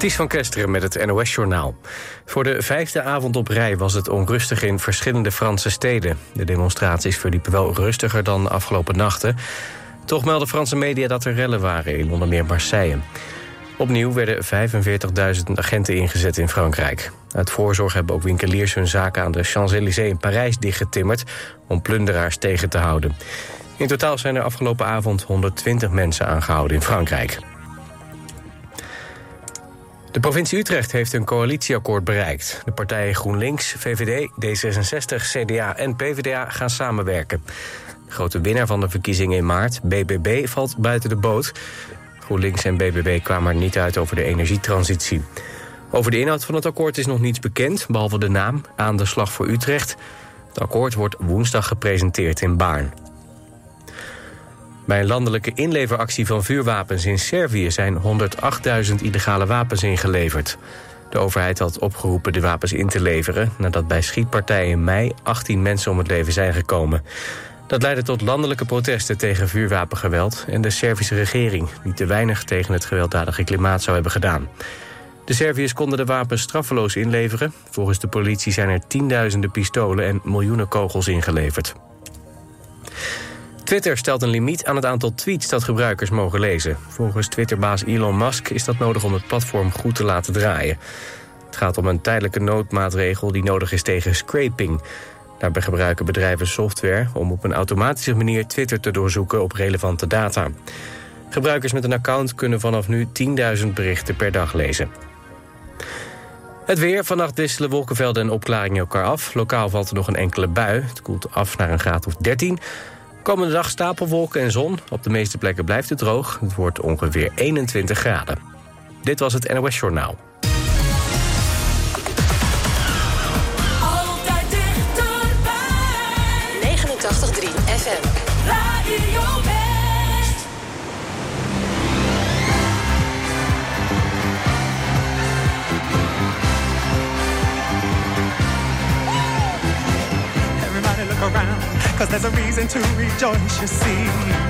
Ties van Kesteren met het NOS-journaal. Voor de vijfde avond op rij was het onrustig in verschillende Franse steden. De demonstraties verliepen wel rustiger dan afgelopen nachten. Toch melden Franse media dat er rellen waren in onder meer Marseille. Opnieuw werden 45.000 agenten ingezet in Frankrijk. Uit voorzorg hebben ook winkeliers hun zaken aan de Champs-Élysées in Parijs dichtgetimmerd... om plunderaars tegen te houden. In totaal zijn er afgelopen avond 120 mensen aangehouden in Frankrijk. De provincie Utrecht heeft een coalitieakkoord bereikt. De partijen GroenLinks, VVD, D66, CDA en PvdA gaan samenwerken. De grote winnaar van de verkiezingen in maart, BBB, valt buiten de boot. GroenLinks en BBB kwamen er niet uit over de energietransitie. Over de inhoud van het akkoord is nog niets bekend, behalve de naam aan de slag voor Utrecht. Het akkoord wordt woensdag gepresenteerd in Baarn. Bij een landelijke inleveractie van vuurwapens in Servië... zijn 108.000 illegale wapens ingeleverd. De overheid had opgeroepen de wapens in te leveren... nadat bij schietpartijen in mei 18 mensen om het leven zijn gekomen. Dat leidde tot landelijke protesten tegen vuurwapengeweld... en de Servische regering, die te weinig tegen het gewelddadige klimaat zou hebben gedaan. De Serviërs konden de wapens straffeloos inleveren. Volgens de politie zijn er tienduizenden pistolen en miljoenen kogels ingeleverd. Twitter stelt een limiet aan het aantal tweets dat gebruikers mogen lezen. Volgens Twitterbaas Elon Musk is dat nodig om het platform goed te laten draaien. Het gaat om een tijdelijke noodmaatregel die nodig is tegen scraping. Daarbij gebruiken bedrijven software om op een automatische manier Twitter te doorzoeken op relevante data. Gebruikers met een account kunnen vanaf nu 10.000 berichten per dag lezen. Het weer. Vannacht wisselen wolkenvelden en opklaringen elkaar af. Lokaal valt er nog een enkele bui. Het koelt af naar een graad of 13. Komende dag stapelwolken en zon. Op de meeste plekken blijft het droog. Het wordt ongeveer 21 graden. Dit was het NOS Journaal. Altijd dichterbij. 89.3 FM. Radio cause there's a reason to rejoice, you see.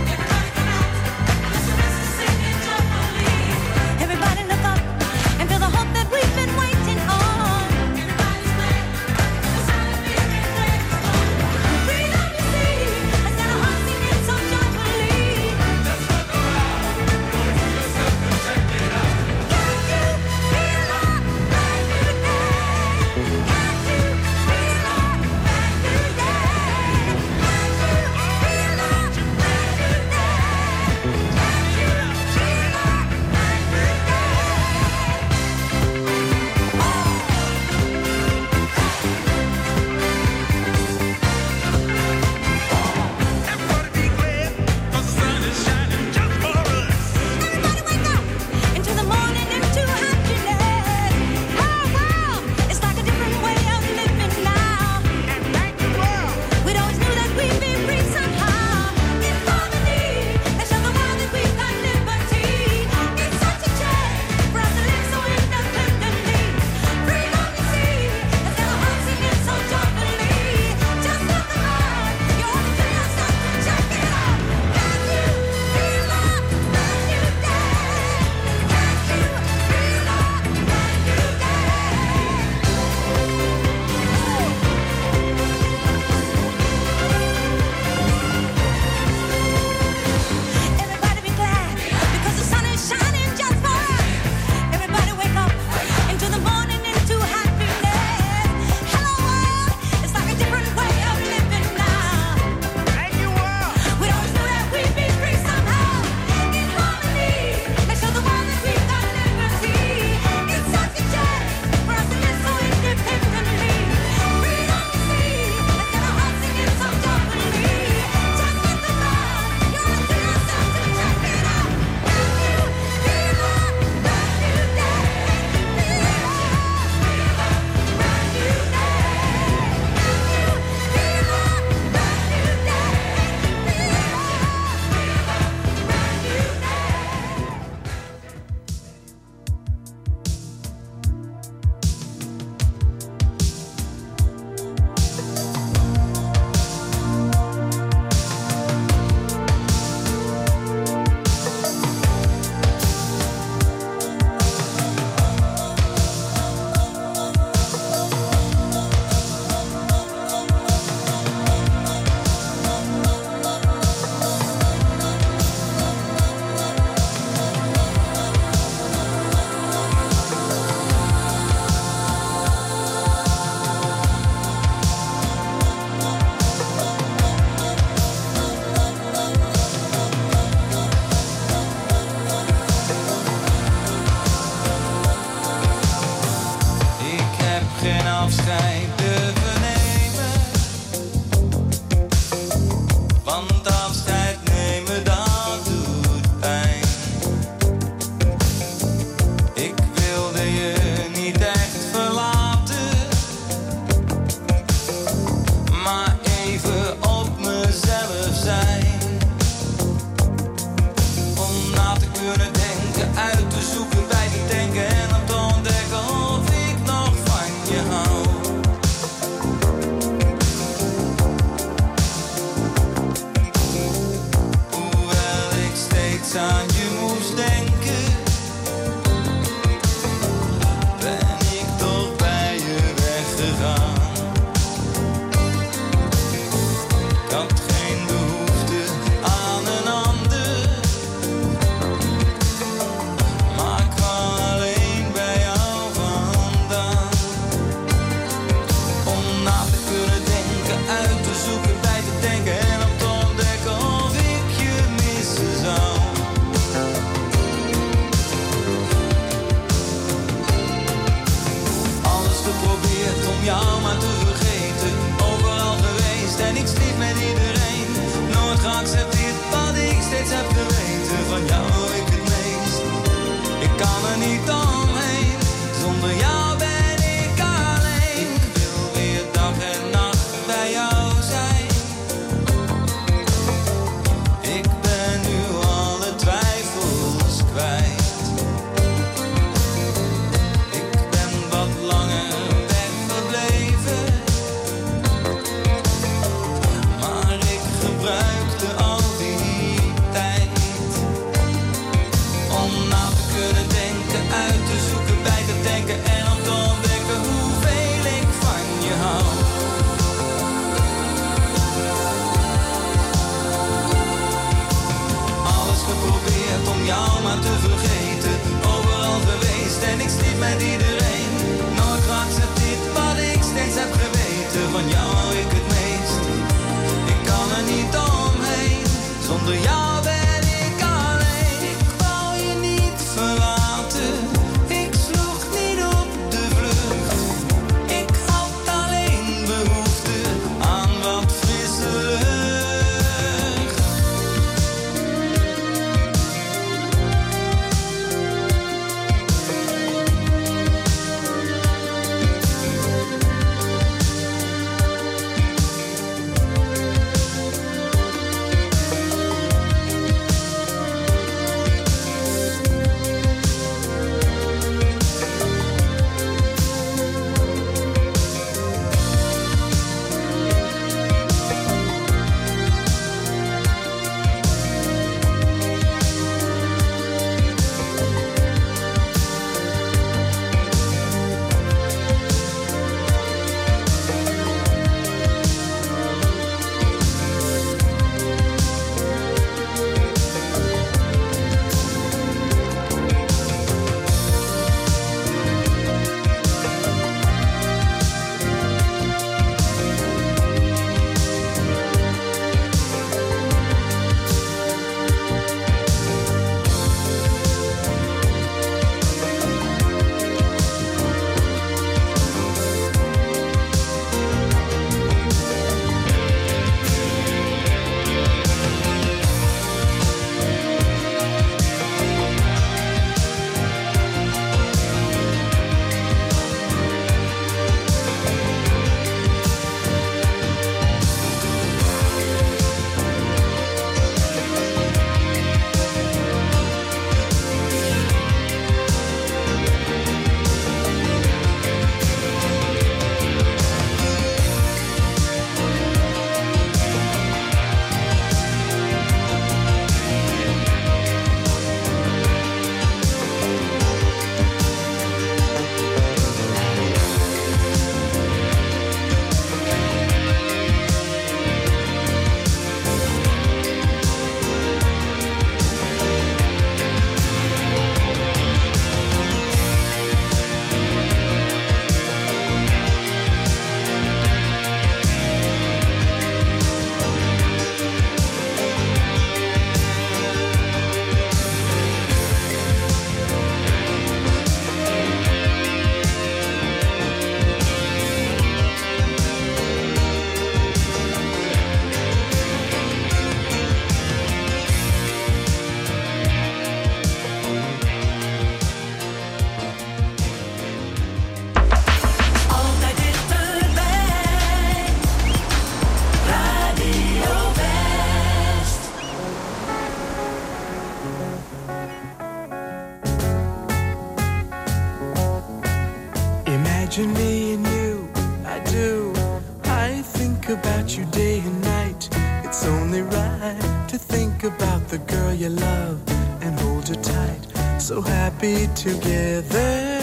be together.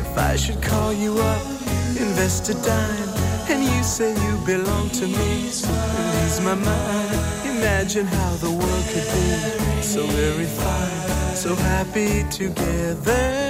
If I should call you up, invest a dime, and you say you belong to me, lose my mind. Imagine how the world could be so very fine, so happy together.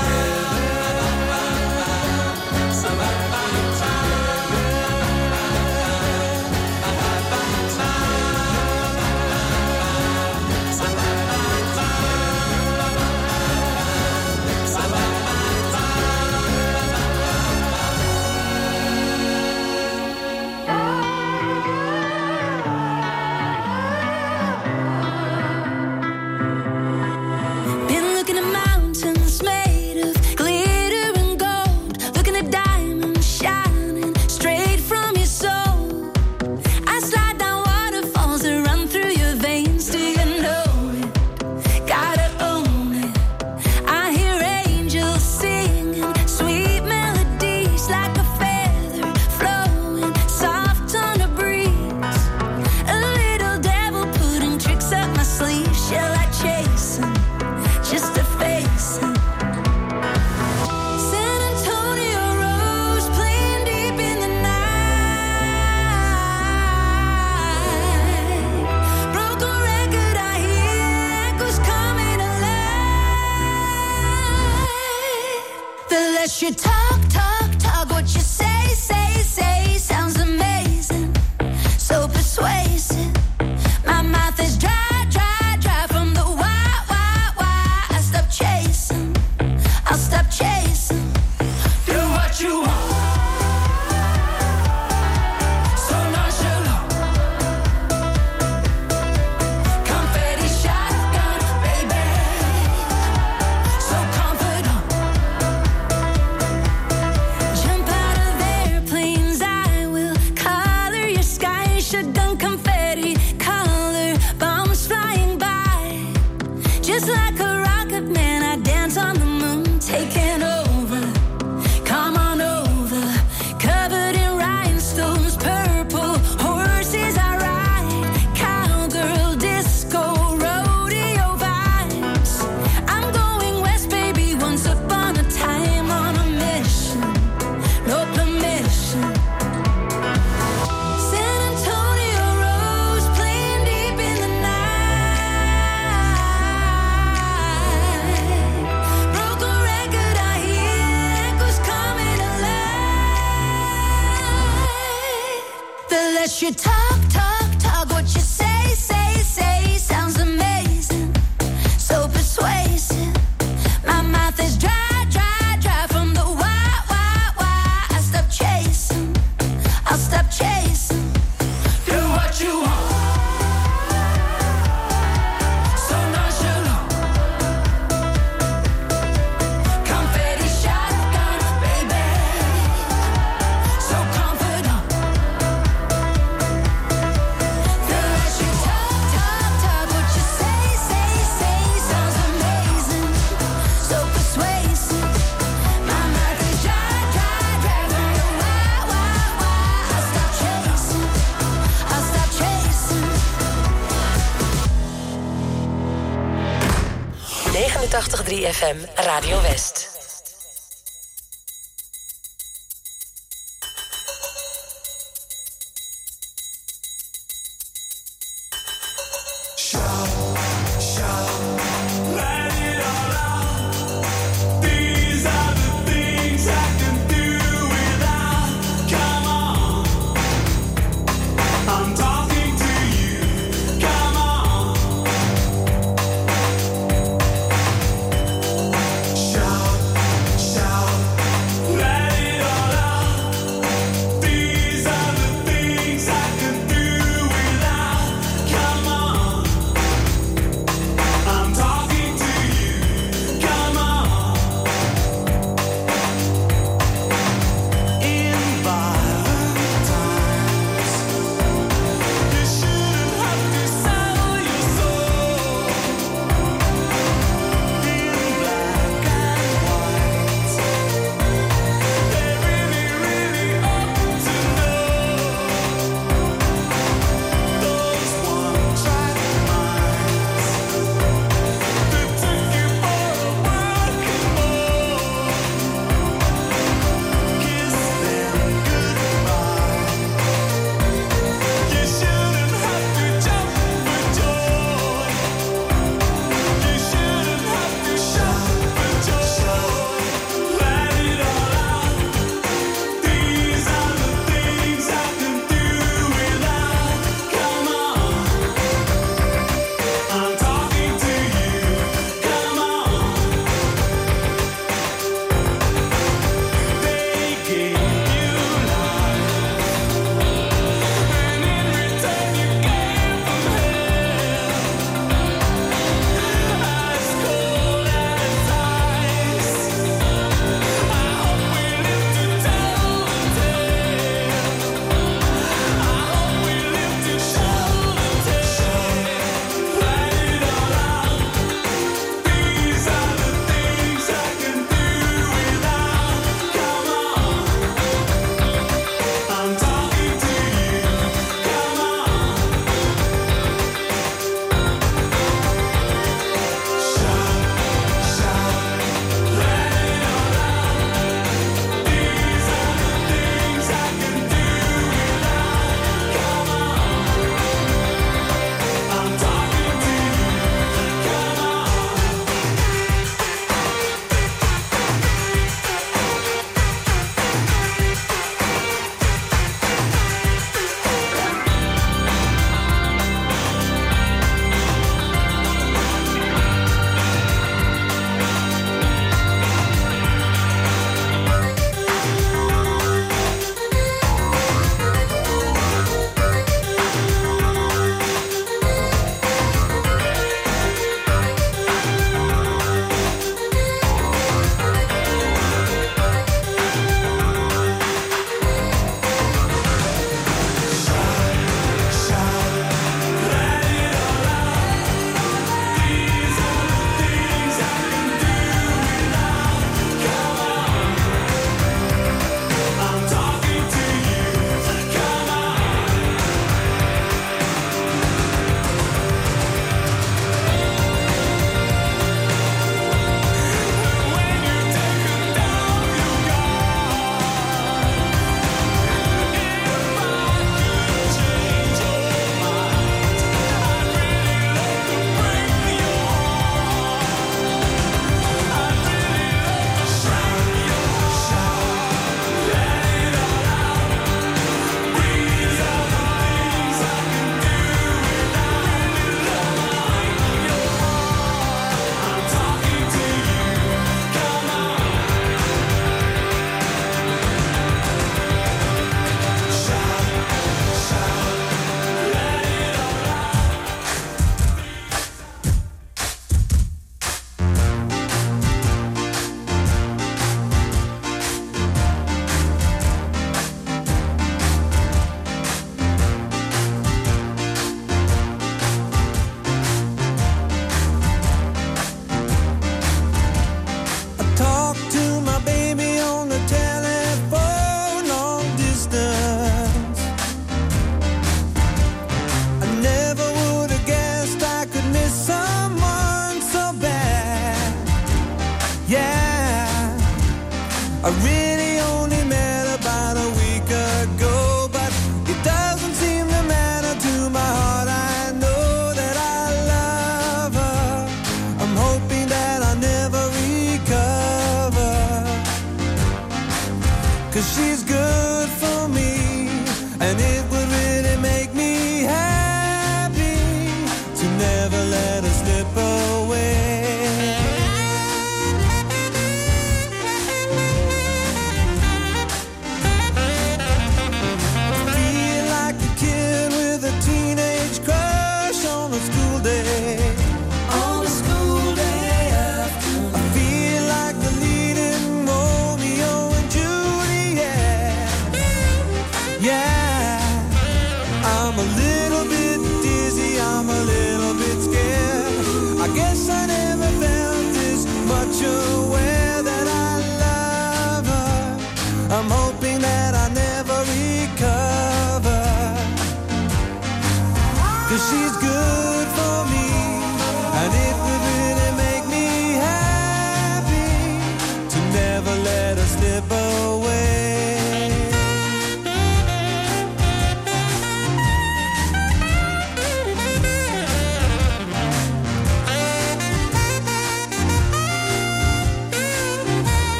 89.3 FM Radio West.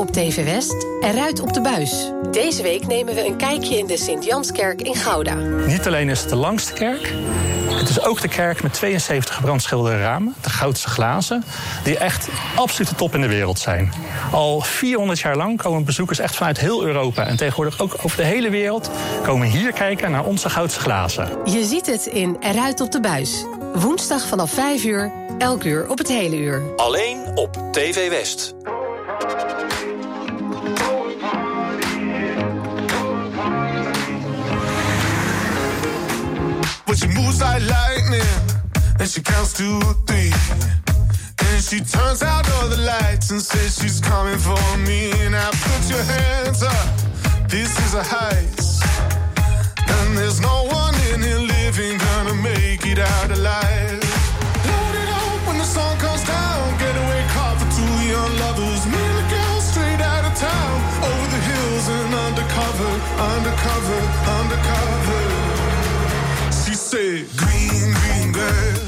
op TV West en Ruit op de Buis. Deze week nemen we een kijkje in de Sint-Janskerk in Gouda. Niet alleen is het de langste kerk, het is ook de kerk met 72 gebrandschilderde ramen, de goudse glazen, die echt absoluut de top in de wereld zijn. Al 400 jaar lang komen bezoekers echt vanuit heel Europa en tegenwoordig ook over de hele wereld komen hier kijken naar onze goudse glazen. Je ziet het in Ruit op de Buis. Woensdag vanaf 5 uur, elk uur op het hele uur. Alleen op TV West. She moves like lightning, and she counts to three. and she turns out all the lights and says she's coming for me. Now put your hands up, this is a heist. And there's no one in here living gonna make it out alive. Load it up when the sun comes down. Getaway car for two young lovers. Me and the girl straight out of town. Over the hills and undercover, undercover, undercover say, Green, green girl.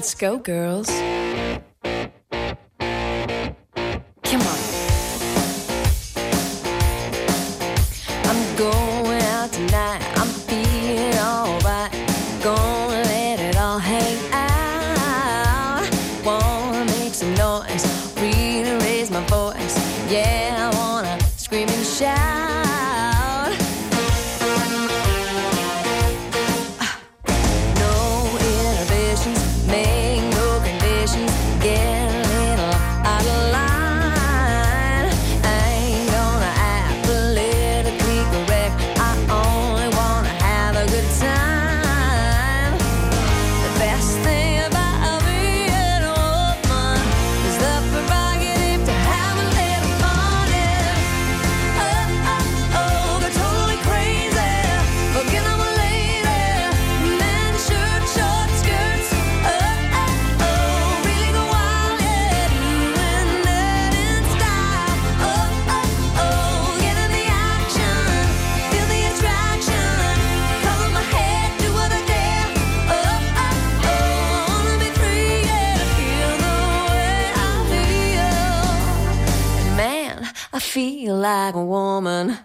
Let's go, girls. I feel like a woman.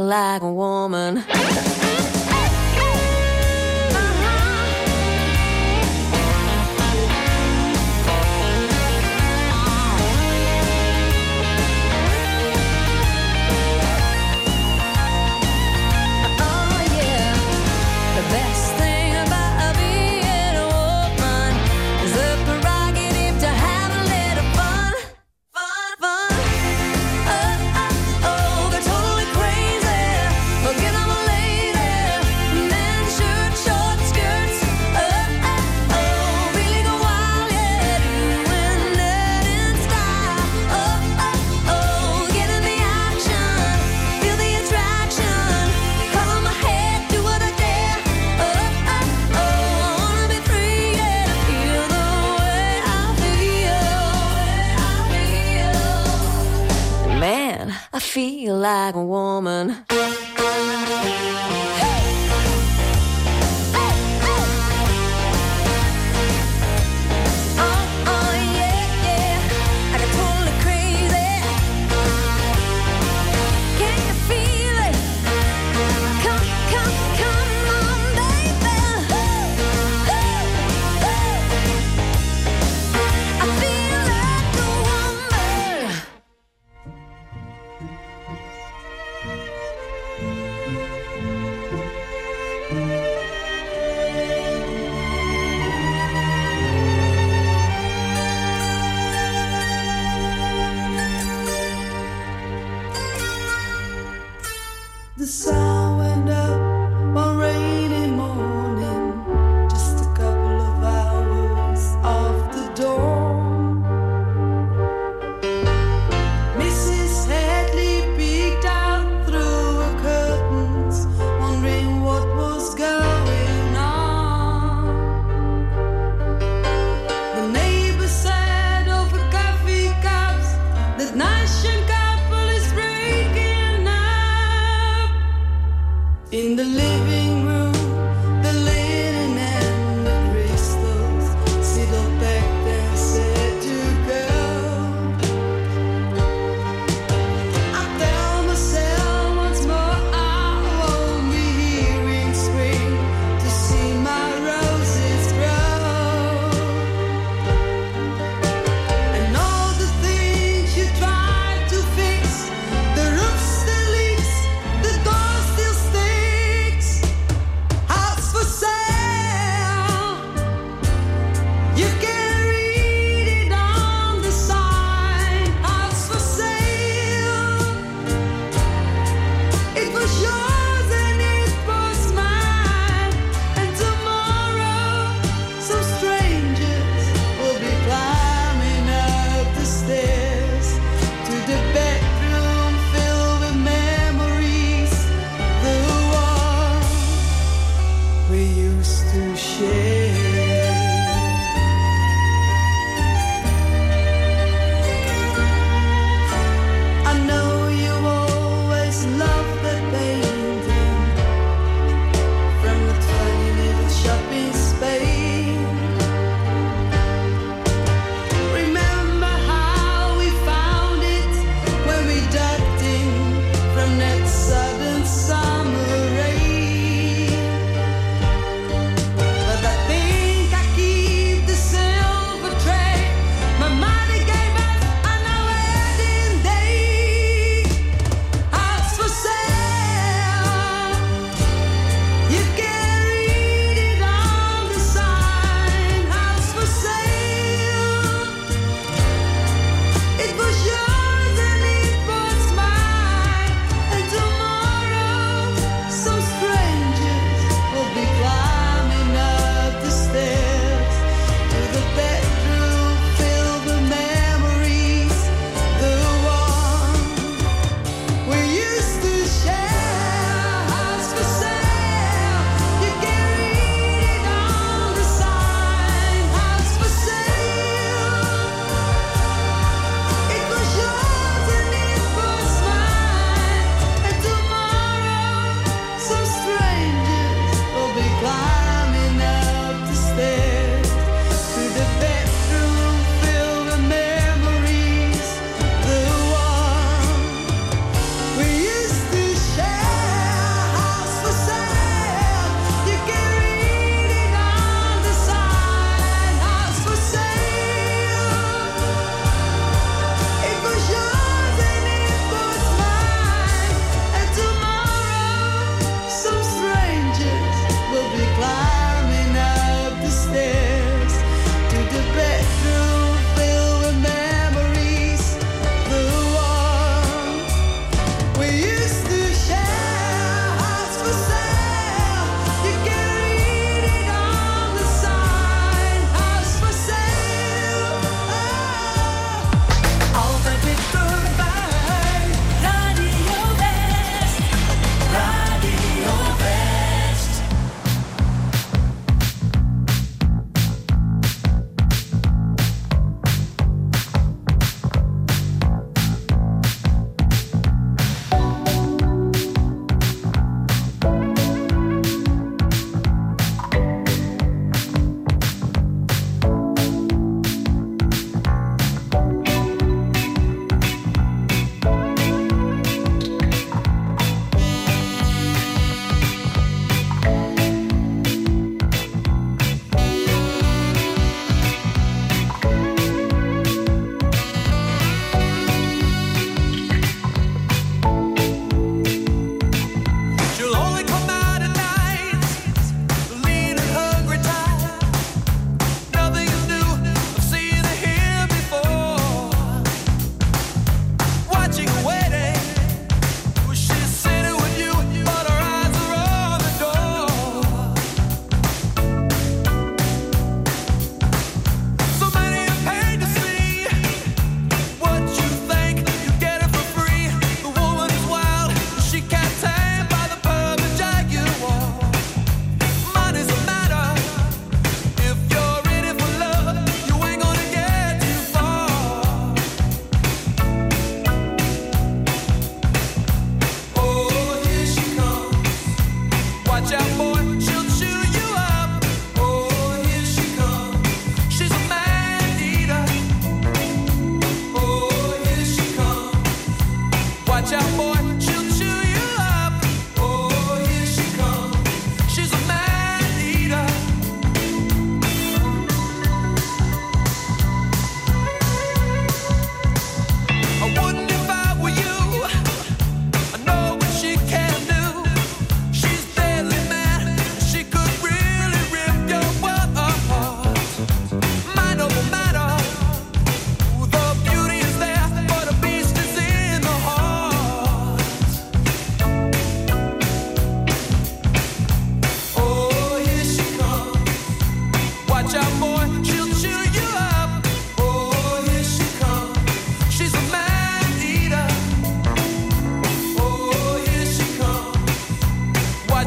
like a woman. Like a woman.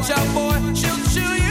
Watch out, boy, she'll chew you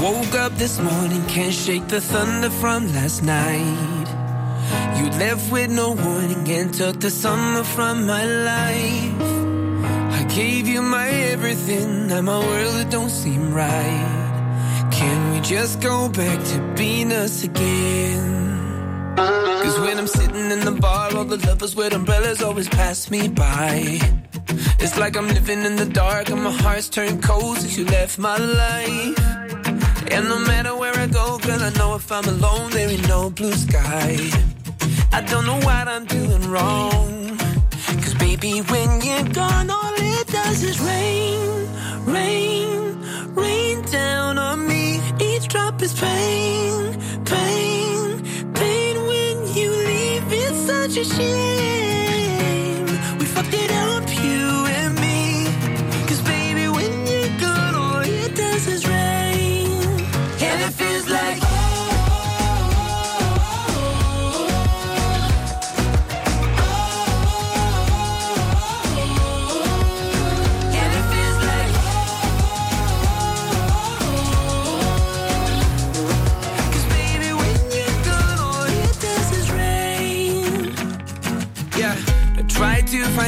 Woke up this morning, can't shake the thunder from last night. You left with no warning and took the summer from my life. I gave you my everything, now my world it don't seem right. Can we just go back to being us again? Cause when I'm sitting in the bar, all the lovers with umbrellas always pass me by. It's like I'm living in the dark and my heart's turned cold since you left my life. And no matter where I go, girl, I know if I'm alone, there ain't no blue sky. I don't know what I'm doing wrong. Cause baby, when you're gone, all it does is rain, rain, rain down on me. Each drop is pain, pain, pain when you leave. It's such a shame.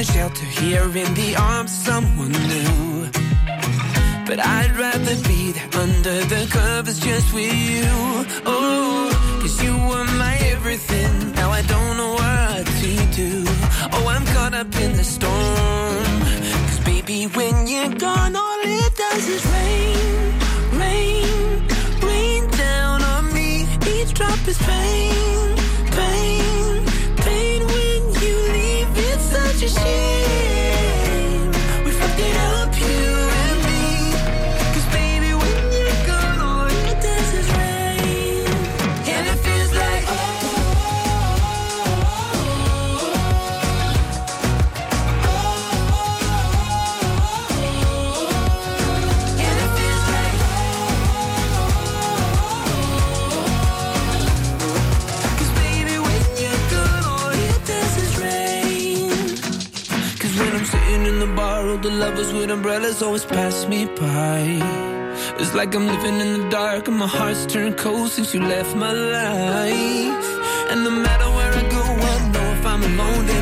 Find shelter here in the arms of someone new. But I'd rather be there under the covers just with you. Oh, cause you were my everything. Now I don't know what to do. Oh, I'm caught up in the storm. Cause baby, when you're gone, all it does is rain, rain, rain down on me. Each drop is pain, umbrellas always pass me by. It's like I'm living in the dark and my heart's turned cold since you left my life. And no matter where I go, I know if I'm alone,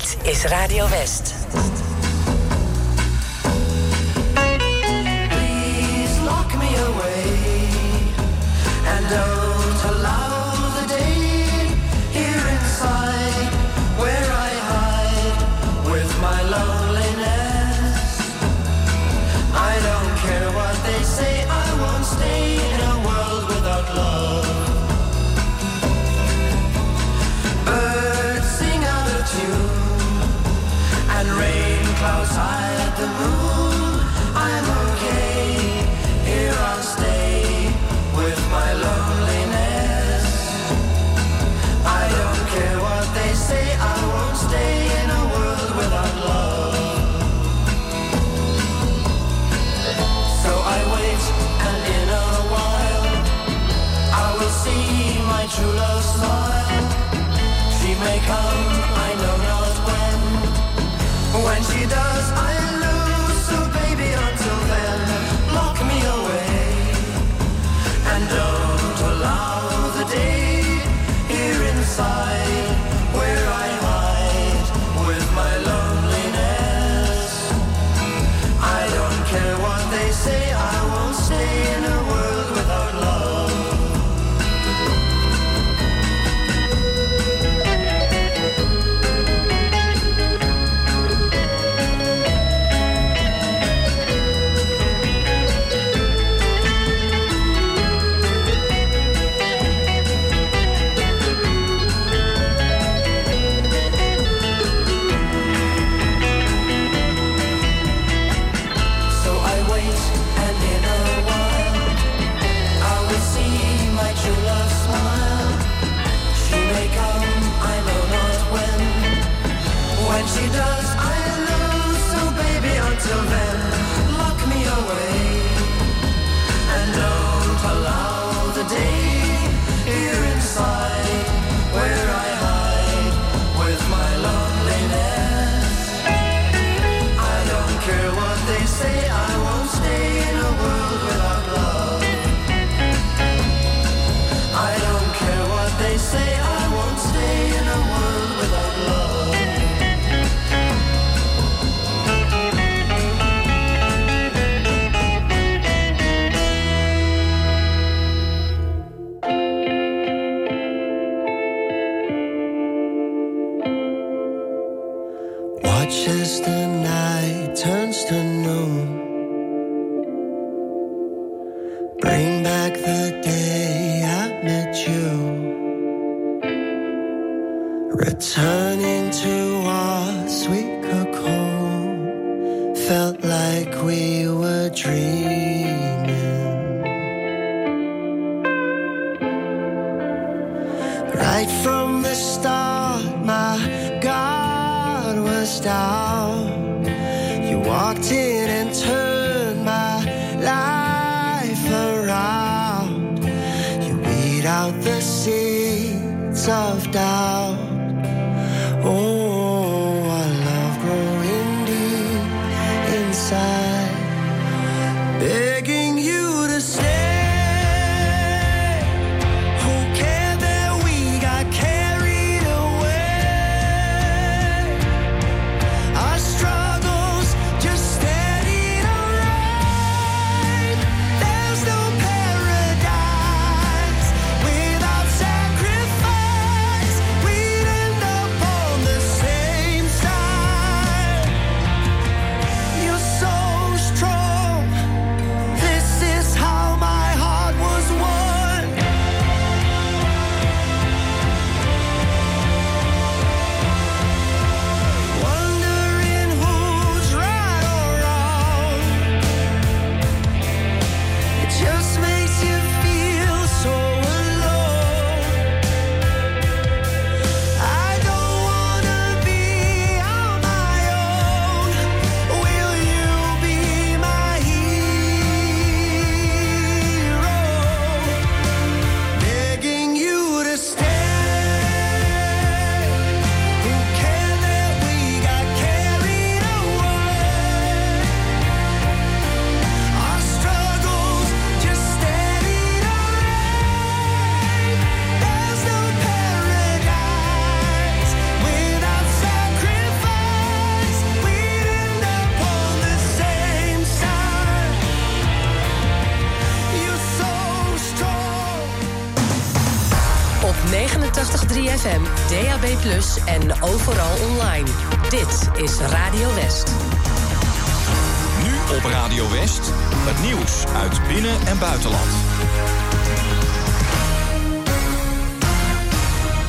Dit is Radio West.